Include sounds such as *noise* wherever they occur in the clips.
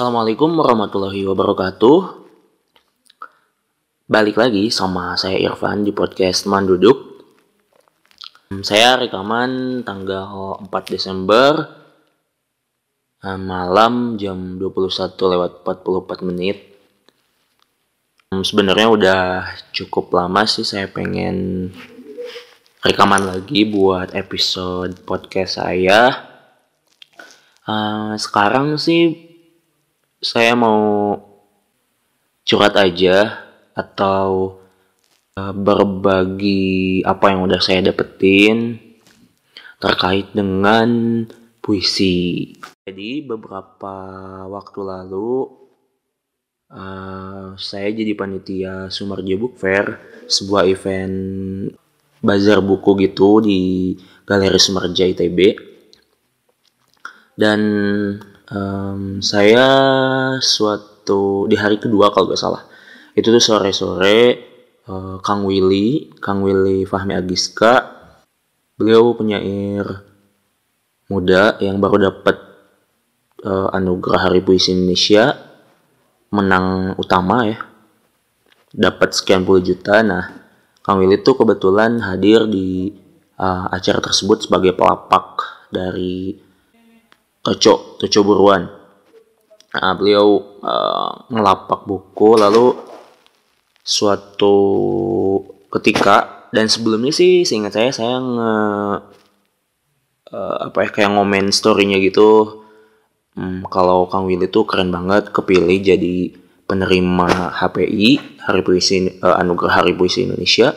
Assalamualaikum warahmatullahi wabarakatuh. Balik lagi sama saya Irfan di podcast Teman Duduk. Saya rekaman tanggal 4 Desember eh, malam jam 21 lewat 44 menit. Hmm, Sebenarnya udah cukup lama sih saya pengen rekaman lagi buat episode podcast saya. Eh, sekarang sih saya mau curhat aja atau uh, berbagi apa yang udah saya dapetin terkait dengan puisi. Jadi beberapa waktu lalu uh, saya jadi panitia Sumarjo Book Fair, sebuah event bazar buku gitu di Galeri Sumarja ITB. Dan Em, saya suatu di hari kedua kalau gak salah itu tuh sore-sore eh, Kang Willy, Kang Willy Fahmi Agiska, beliau penyair muda yang baru dapat eh, anugerah Hari Puisi Indonesia, menang utama ya, dapat sekian puluh juta. Nah, Kang Willy tuh kebetulan hadir di eh, acara tersebut sebagai pelapak dari Toco, Toco Buruan. Nah, beliau uh, ngelapak buku lalu suatu ketika dan sebelumnya sih seingat saya saya nge uh, apa ya kayak ngomen storynya gitu. Hmm, kalau Kang Willy tuh keren banget kepilih jadi penerima HPI Hari Puisi uh, Anugerah Hari Puisi Indonesia.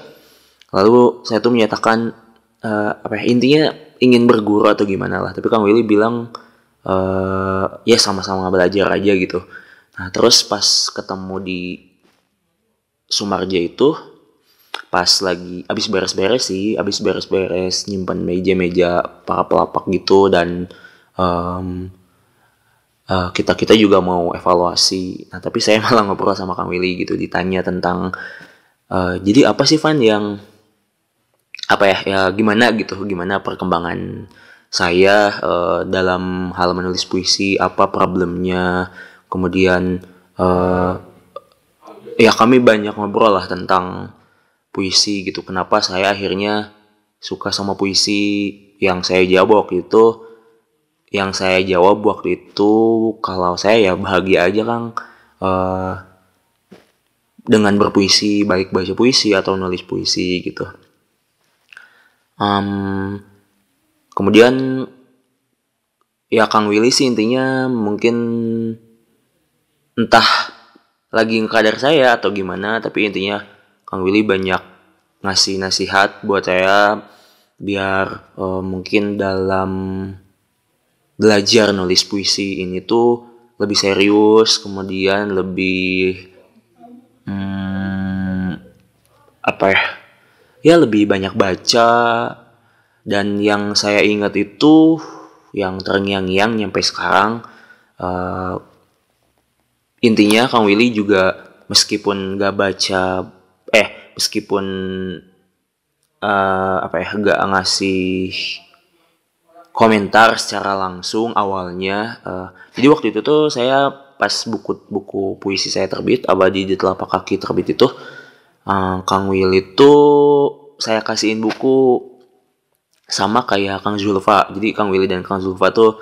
Lalu saya tuh menyatakan uh, apa ya intinya ingin berguru atau gimana lah. Tapi Kang Willy bilang uh, ya sama-sama belajar aja gitu. Nah terus pas ketemu di Sumarja itu pas lagi abis beres-beres sih, abis beres-beres nyimpan meja-meja para pelapak gitu dan um, uh, kita kita juga mau evaluasi. Nah tapi saya *laughs* malah ngobrol sama Kang Willy gitu ditanya tentang uh, jadi apa sih Van yang apa ya ya gimana gitu gimana perkembangan saya uh, dalam hal menulis puisi apa problemnya? Kemudian uh, ya kami banyak ngobrol lah tentang puisi gitu. Kenapa saya akhirnya suka sama puisi yang saya jawab waktu itu? Yang saya jawab waktu itu kalau saya ya bahagia aja kang. Uh, dengan berpuisi baik baca puisi atau nulis puisi gitu. Um, kemudian ya Kang Willy sih intinya mungkin entah lagi ngekadar saya atau gimana tapi intinya Kang Willy banyak ngasih nasihat buat saya biar uh, mungkin dalam belajar nulis puisi ini tuh lebih serius kemudian lebih hmm, apa ya ya lebih banyak baca dan yang saya ingat itu yang terngiang-ngiang nyampe sekarang uh, intinya Kang Willy juga meskipun gak baca eh meskipun uh, apa ya gak ngasih komentar secara langsung awalnya uh, jadi waktu itu tuh saya pas buku buku puisi saya terbit abadi di telapak kaki terbit itu uh, Kang Willy tuh saya kasihin buku sama kayak Kang Zulfa. Jadi Kang Willy dan Kang Zulfa tuh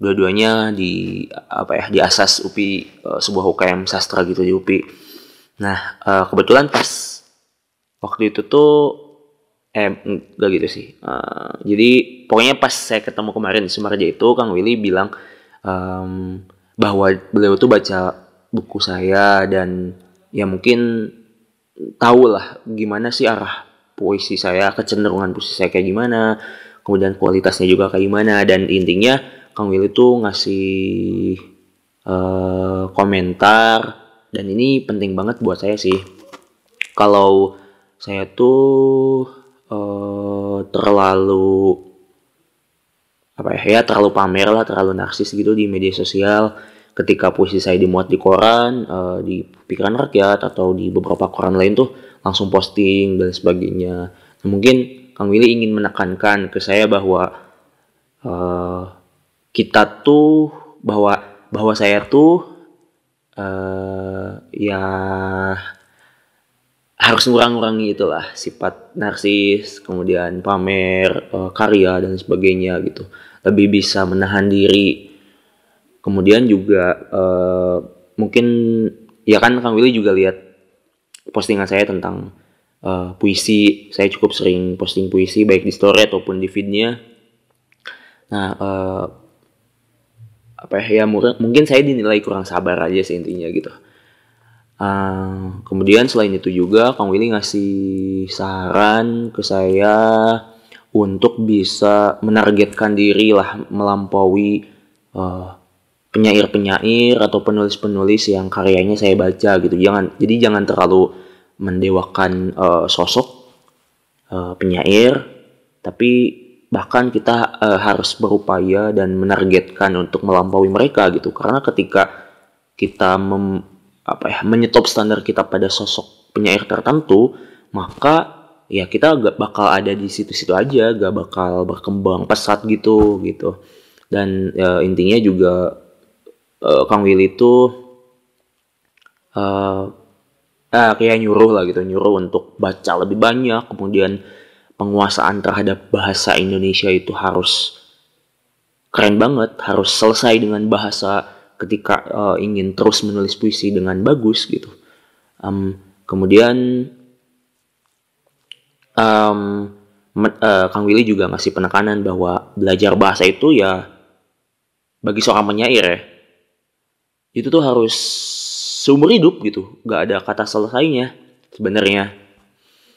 dua-duanya di apa ya di asas UPI uh, sebuah UKM sastra gitu di UPI nah uh, kebetulan pas waktu itu tuh eh enggak gitu sih. Uh, jadi pokoknya pas saya ketemu kemarin di Sumarja itu Kang Willy bilang um, bahwa beliau tuh baca buku saya dan ya mungkin tahu lah gimana sih arah puisi saya, kecenderungan puisi saya kayak gimana, kemudian kualitasnya juga kayak gimana dan intinya Kang Willy tuh ngasih uh, komentar dan ini penting banget buat saya sih. Kalau saya tuh uh, terlalu apa ya, ya terlalu pamer lah, terlalu narsis gitu di media sosial ketika puisi saya dimuat di koran, uh, di pikiran rakyat atau di beberapa koran lain tuh langsung posting dan sebagainya. Nah, mungkin Kang Willy ingin menekankan ke saya bahwa uh, kita tuh bahwa bahwa saya tuh uh, ya harus ngurang-ngurangi itulah sifat narsis, kemudian pamer uh, karya dan sebagainya gitu. Lebih bisa menahan diri. Kemudian juga uh, mungkin ya kan Kang Willy juga lihat postingan saya tentang uh, puisi. Saya cukup sering posting puisi baik di story ataupun di feednya. Nah, uh, apa ya, ya mungkin saya dinilai kurang sabar aja sih intinya gitu Uh, kemudian selain itu juga Kang Willy ngasih saran ke saya untuk bisa menargetkan diri lah melampaui uh, penyair-penyair atau penulis-penulis yang karyanya saya baca gitu. Jangan jadi jangan terlalu mendewakan uh, sosok uh, penyair, tapi bahkan kita uh, harus berupaya dan menargetkan untuk melampaui mereka gitu. Karena ketika kita mem apa ya menyetop standar kita pada sosok penyair tertentu maka ya kita gak bakal ada di situ-situ aja gak bakal berkembang pesat gitu gitu dan ya, intinya juga uh, Kang Willy itu uh, uh, kayak nyuruh lah gitu nyuruh untuk baca lebih banyak kemudian penguasaan terhadap bahasa Indonesia itu harus keren banget harus selesai dengan bahasa ketika uh, ingin terus menulis puisi dengan bagus gitu. Um, kemudian um, uh, Kang Willy juga ngasih penekanan bahwa belajar bahasa itu ya bagi seorang penyair ya itu tuh harus seumur hidup gitu, gak ada kata selesainya sebenarnya.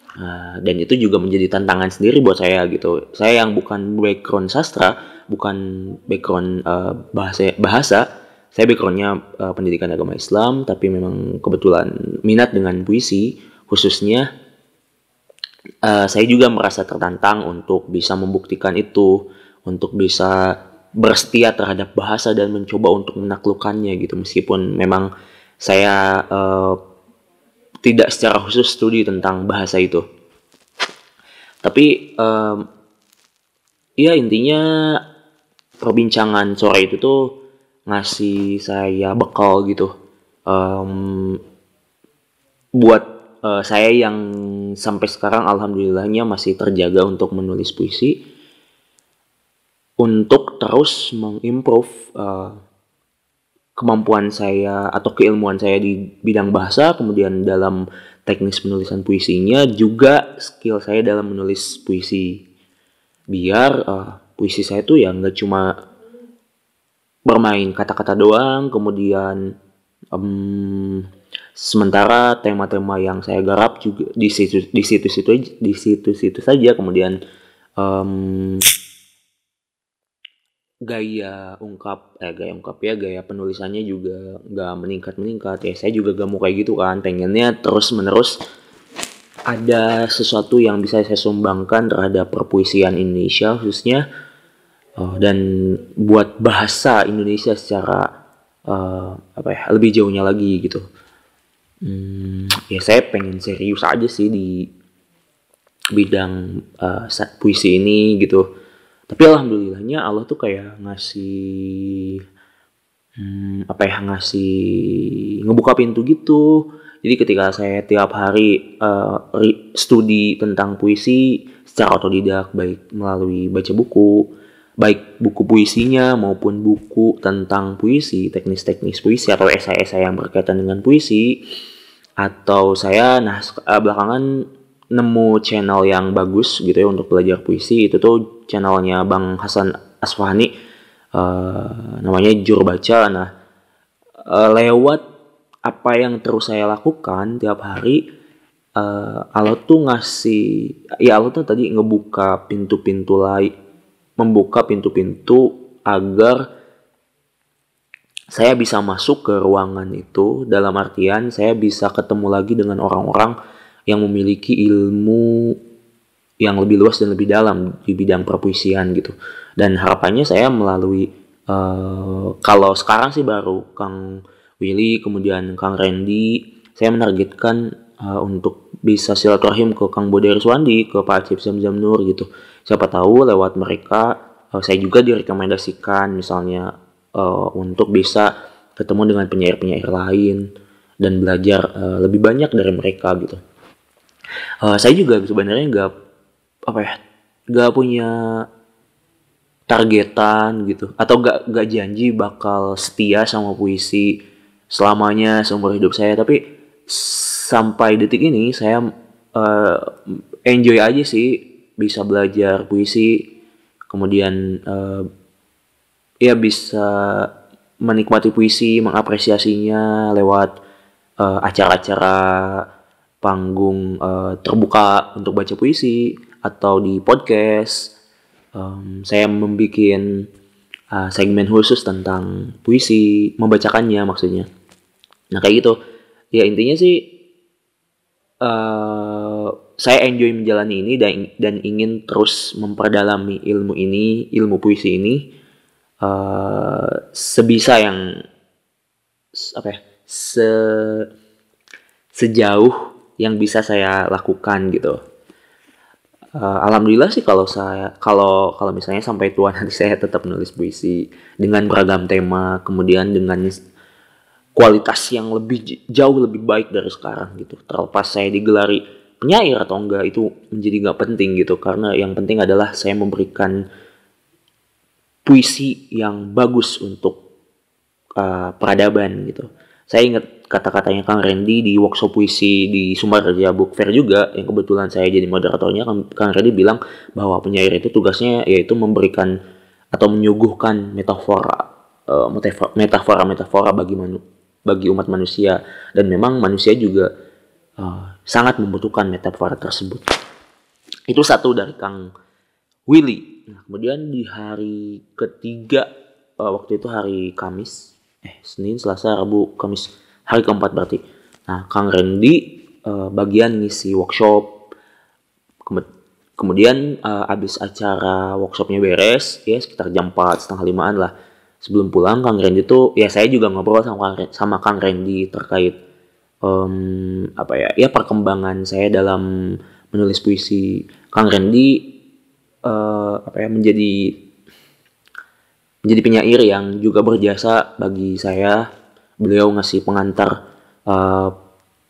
Uh, dan itu juga menjadi tantangan sendiri buat saya gitu. Saya yang bukan background sastra, bukan background uh, bahasa bahasa, saya backgroundnya uh, pendidikan agama Islam tapi memang kebetulan minat dengan puisi khususnya uh, saya juga merasa tertantang untuk bisa membuktikan itu untuk bisa bersetia terhadap bahasa dan mencoba untuk menaklukkannya gitu. Meskipun memang saya uh, tidak secara khusus studi tentang bahasa itu. Tapi um, ya intinya perbincangan sore itu tuh ngasih saya bekal gitu. Um, buat uh, saya yang sampai sekarang alhamdulillahnya masih terjaga untuk menulis puisi untuk terus mengimprove uh, kemampuan saya atau keilmuan saya di bidang bahasa kemudian dalam teknis penulisan puisinya juga skill saya dalam menulis puisi. Biar uh, puisi saya tuh ya nggak cuma bermain kata-kata doang kemudian um, sementara tema-tema yang saya garap juga di situ di situ-situ di situ-situ saja kemudian um, gaya ungkap eh gaya ungkap ya gaya penulisannya juga nggak meningkat meningkat ya saya juga gak mau kayak gitu kan. Pengennya terus menerus ada sesuatu yang bisa saya sumbangkan terhadap perpuisian Indonesia khususnya. Uh, dan buat bahasa Indonesia secara uh, apa ya lebih jauhnya lagi gitu. Hmm, ya saya pengen serius aja sih di bidang uh, puisi ini gitu tapi alhamdulillahnya Allah tuh kayak ngasih hmm, apa ya ngasih ngebuka pintu gitu. Jadi ketika saya tiap hari uh, studi tentang puisi secara otodidak baik melalui baca buku baik buku puisinya maupun buku tentang puisi, teknis-teknis puisi atau esai-esai yang berkaitan dengan puisi atau saya nah eh, belakangan nemu channel yang bagus gitu ya untuk belajar puisi itu tuh channelnya Bang Hasan Asfahani uh, namanya Jur Baca. Nah uh, lewat apa yang terus saya lakukan tiap hari uh, Allah tuh ngasih ya Allah tuh tadi ngebuka pintu-pintu lain membuka pintu-pintu agar saya bisa masuk ke ruangan itu. Dalam artian saya bisa ketemu lagi dengan orang-orang yang memiliki ilmu yang lebih luas dan lebih dalam di bidang perpuisian gitu dan harapannya saya melalui uh, kalau sekarang sih baru Kang Willy kemudian Kang Randy saya menargetkan uh, untuk bisa silaturahim ke Kang Bode Riswandi ke Pak Acip Zamzam Nur gitu siapa tahu lewat mereka uh, saya juga direkomendasikan misalnya uh, untuk bisa ketemu dengan penyair-penyair lain dan belajar uh, lebih banyak dari mereka gitu. Uh, saya juga sebenarnya nggak apa ya nggak punya targetan gitu. Atau nggak nggak janji bakal setia sama puisi selamanya seumur hidup saya. Tapi sampai detik ini saya uh, enjoy aja sih bisa belajar puisi. Kemudian uh, ya bisa menikmati puisi mengapresiasinya lewat uh, acara-acara panggung uh, terbuka untuk baca puisi atau di podcast. Um, saya membuat uh, segmen khusus tentang puisi membacakannya maksudnya. Nah kayak gitu. Ya intinya sih uh, saya enjoy menjalani ini dan dan ingin terus memperdalami ilmu ini, ilmu puisi ini uh, sebisa yang apa ya, se sejauh yang bisa saya lakukan gitu. Uh, Alhamdulillah sih kalau saya kalau kalau misalnya sampai tua *laughs* nanti saya tetap menulis puisi dengan beragam tema, kemudian dengan kualitas yang lebih jauh lebih baik dari sekarang gitu. Terlepas saya digelari penyair atau enggak itu menjadi nggak penting gitu karena yang penting adalah saya memberikan puisi yang bagus untuk uh, peradaban gitu. Saya ingat kata-katanya Kang Randy di workshop puisi di Sumbaraja Book Fair juga yang kebetulan saya jadi moderatornya Kang Randy bilang bahwa penyair itu tugasnya yaitu memberikan atau menyuguhkan metafora uh, metafora metafora bagi manu, bagi umat manusia dan memang manusia juga uh, sangat membutuhkan metafora tersebut. Itu satu dari Kang Willy. Nah, kemudian di hari ketiga uh, waktu itu hari Kamis, eh Senin, Selasa, Rabu, Kamis, hari keempat berarti. Nah, Kang Randy uh, bagian ngisi workshop. Kemudian uh, abis acara workshopnya beres, ya sekitar jam 4, setengah limaan lah. Sebelum pulang, Kang Randy tuh, ya saya juga ngobrol sama Kang, sama Kang Randy terkait um, apa ya ya perkembangan saya dalam menulis puisi Kang Randy uh, apa ya menjadi menjadi penyair yang juga berjasa bagi saya. Beliau ngasih pengantar uh,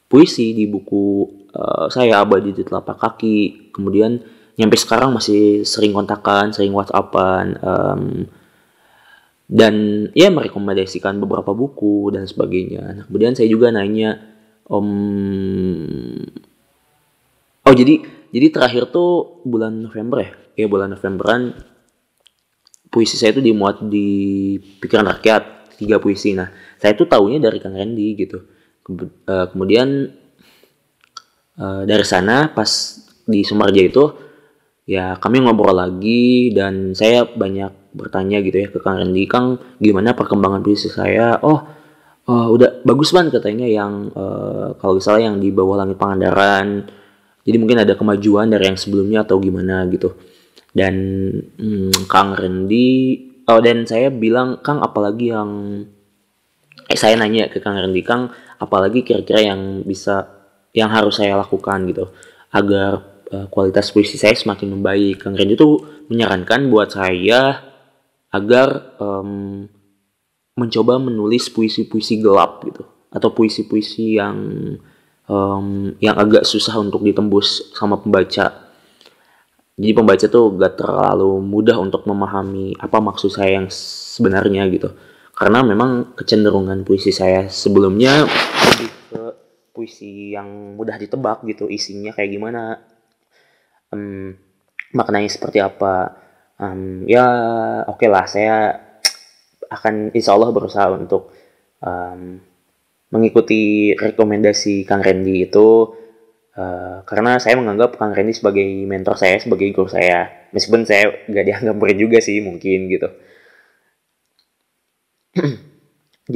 puisi di buku uh, saya abadi di telapak kaki. Kemudian nyampe sekarang masih sering kontakan sering whatsappan um, dan ya merekomendasikan beberapa buku dan sebagainya. Nah, kemudian saya juga nanya um, oh jadi jadi terakhir tuh bulan November ya? Ya bulan Novemberan puisi saya itu dimuat di pikiran rakyat tiga puisi. Nah saya tuh tahunya dari Kang Randy gitu. Eh, kemudian uh, dari sana pas di Sumarja itu ya kami ngobrol lagi dan saya banyak bertanya gitu ya ke Kang Randy Kang gimana perkembangan puisi saya? Oh uh, udah bagus banget katanya yang uh, kalau misalnya yang di bawah langit Pangandaran. Jadi mungkin ada kemajuan dari yang sebelumnya atau gimana gitu dan hmm, Kang Rendi oh dan saya bilang Kang apalagi yang eh saya nanya ke Kang Rendi Kang apalagi kira-kira yang bisa yang harus saya lakukan gitu agar uh, kualitas puisi saya semakin membaik Kang Rendi itu menyarankan buat saya agar um, mencoba menulis puisi-puisi gelap gitu atau puisi-puisi yang um, yang agak susah untuk ditembus sama pembaca. Jadi pembaca tuh gak terlalu mudah untuk memahami apa maksud saya yang sebenarnya gitu. Karena memang kecenderungan puisi saya sebelumnya lebih ke puisi yang mudah ditebak gitu, isinya kayak gimana, um, maknanya seperti apa. Um, ya oke okay lah saya akan insya Allah berusaha untuk um, mengikuti rekomendasi Kang Randy itu uh, karena saya menganggap Kang Randy sebagai mentor saya, sebagai guru saya. Meskipun saya nggak dianggap murid juga sih mungkin gitu. *clears throat*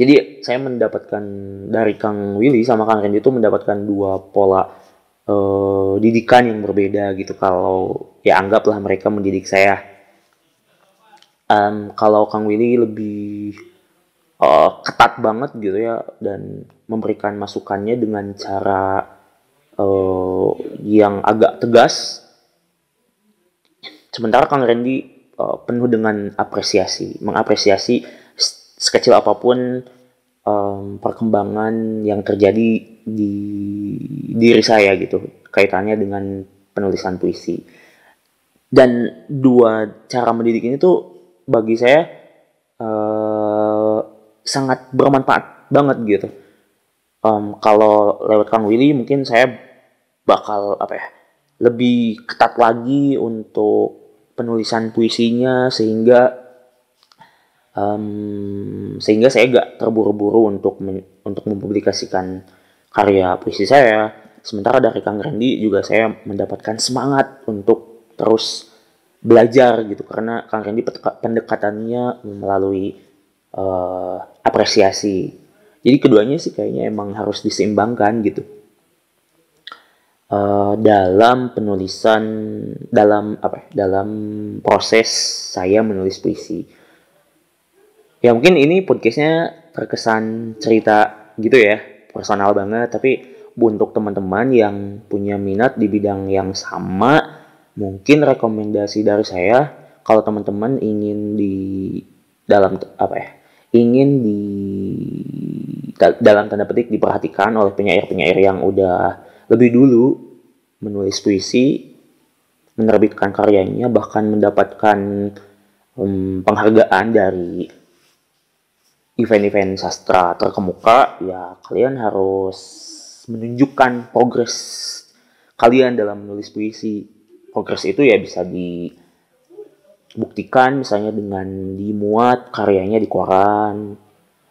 Jadi saya mendapatkan dari Kang Willy sama Kang Randy itu mendapatkan dua pola uh, didikan yang berbeda gitu. Kalau ya anggaplah mereka mendidik saya um, kalau Kang Willy lebih uh, ketat banget gitu ya dan memberikan masukannya dengan cara uh, yang agak tegas. Sementara Kang Randy uh, penuh dengan apresiasi. Mengapresiasi sekecil apa pun um, perkembangan yang terjadi di diri saya gitu. Kaitannya dengan penulisan puisi. Dan dua cara mendidik ini tuh bagi saya uh, sangat bermanfaat banget gitu um, kalau lewat Kang Willy mungkin saya bakal apa ya lebih ketat lagi untuk penulisan puisinya sehingga um, sehingga saya gak terburu-buru untuk untuk mempublikasikan karya puisi saya. Sementara dari Kang Randy juga saya mendapatkan semangat untuk terus belajar gitu karena Kang Randy pendekatannya melalui uh, apresiasi jadi keduanya sih kayaknya emang harus diseimbangkan gitu. Uh, dalam penulisan dalam apa ya, dalam proses saya menulis puisi. Ya mungkin ini podcastnya terkesan cerita gitu ya personal banget tapi untuk teman-teman yang punya minat di bidang yang sama mungkin rekomendasi dari saya kalau teman-teman ingin di dalam apa ya ingin di dalam tanda petik diperhatikan oleh penyair-penyair yang udah lebih dulu menulis puisi menerbitkan karyanya bahkan mendapatkan um, penghargaan dari event-event sastra terkemuka, ya kalian harus menunjukkan progres kalian dalam menulis puisi. Progres itu ya bisa dibuktikan misalnya dengan dimuat karyanya di koran.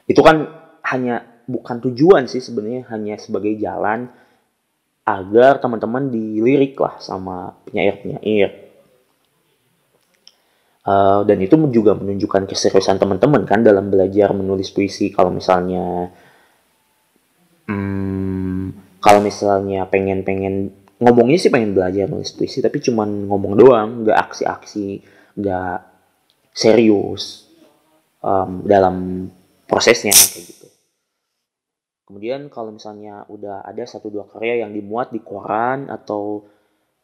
Itu kan hanya bukan tujuan sih sebenarnya hanya sebagai jalan agar teman-teman dilirik lah sama penyair-penyair Uh, dan itu juga menunjukkan keseriusan teman-teman kan dalam belajar menulis puisi. Kalau misalnya, hmm, kalau misalnya pengen-pengen ngomongnya sih pengen belajar nulis puisi, tapi cuman ngomong doang, nggak aksi-aksi, nggak serius um, dalam prosesnya kayak gitu. Kemudian kalau misalnya udah ada satu dua karya yang dimuat di koran atau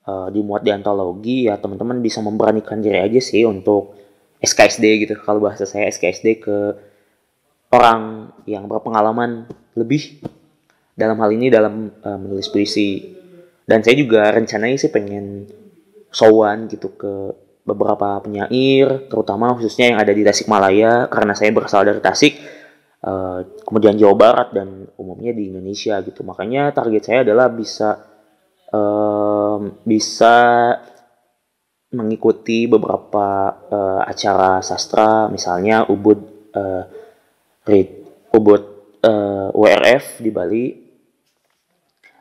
uh, dimuat di antologi ya teman-teman bisa memberanikan diri aja sih untuk SKSD gitu. Kalau bahasa saya SKSD ke orang yang berpengalaman lebih. Dalam hal ini dalam uh, menulis puisi. Dan saya juga rencananya sih pengen sowan gitu ke beberapa penyair terutama khususnya yang ada di Tasikmalaya karena saya berasal dari Tasik uh, kemudian Jawa Barat dan umumnya di Indonesia gitu. Makanya target saya adalah bisa um, bisa mengikuti beberapa uh, acara sastra misalnya Ubud uh, Read Ubud uh, WRF di Bali.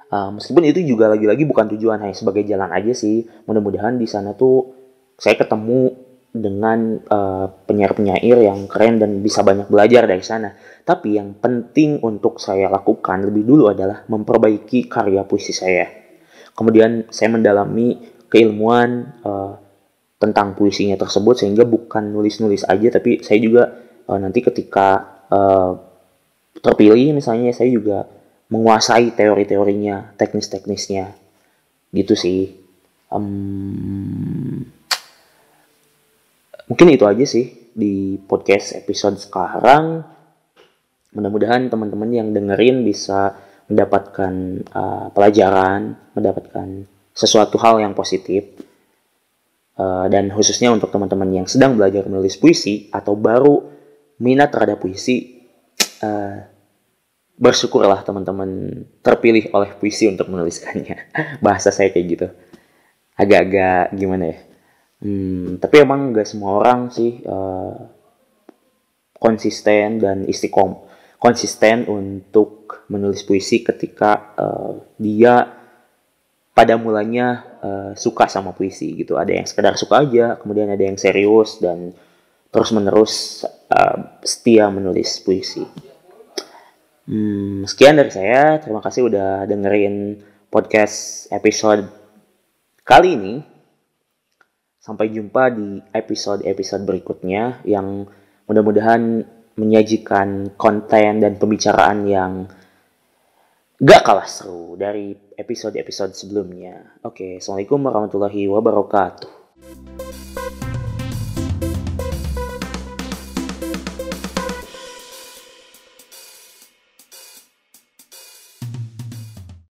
Uh, meskipun itu juga lagi-lagi bukan tujuan hanya sebagai jalan aja sih. Mudah-mudahan di sana tuh saya ketemu dengan penyair-penyair uh, yang keren dan bisa banyak belajar dari sana. Tapi yang penting untuk saya lakukan lebih dulu adalah memperbaiki karya puisi saya. Kemudian saya mendalami keilmuan uh, tentang puisinya tersebut sehingga bukan nulis-nulis aja tapi saya juga uh, nanti ketika uh, terpilih misalnya saya juga menguasai teori-teorinya, teknis-teknisnya. Gitu sih. Um, mungkin itu aja sih di podcast episode sekarang. Mudah-mudahan teman-teman yang dengerin bisa mendapatkan uh, pelajaran, mendapatkan sesuatu hal yang positif. Uh, dan khususnya untuk teman-teman yang sedang belajar menulis puisi atau baru minat terhadap puisi, uh, bersyukurlah teman-teman terpilih oleh puisi untuk menuliskannya. *laughs* Bahasa saya kayak gitu. Agak-agak gimana ya? Hmm, tapi emang gak semua orang sih uh, konsisten dan istiqom konsisten untuk menulis puisi ketika uh, dia pada mulanya uh, suka sama puisi gitu. Ada yang sekedar suka aja, kemudian ada yang serius dan terus menerus uh, setia menulis puisi. Hmm, sekian dari saya. Terima kasih udah dengerin podcast episode kali ini. Sampai jumpa di episode-episode berikutnya yang mudah-mudahan menyajikan konten dan pembicaraan yang gak kalah seru dari episode-episode sebelumnya. Oke, Assalamualaikum warahmatullahi wabarakatuh.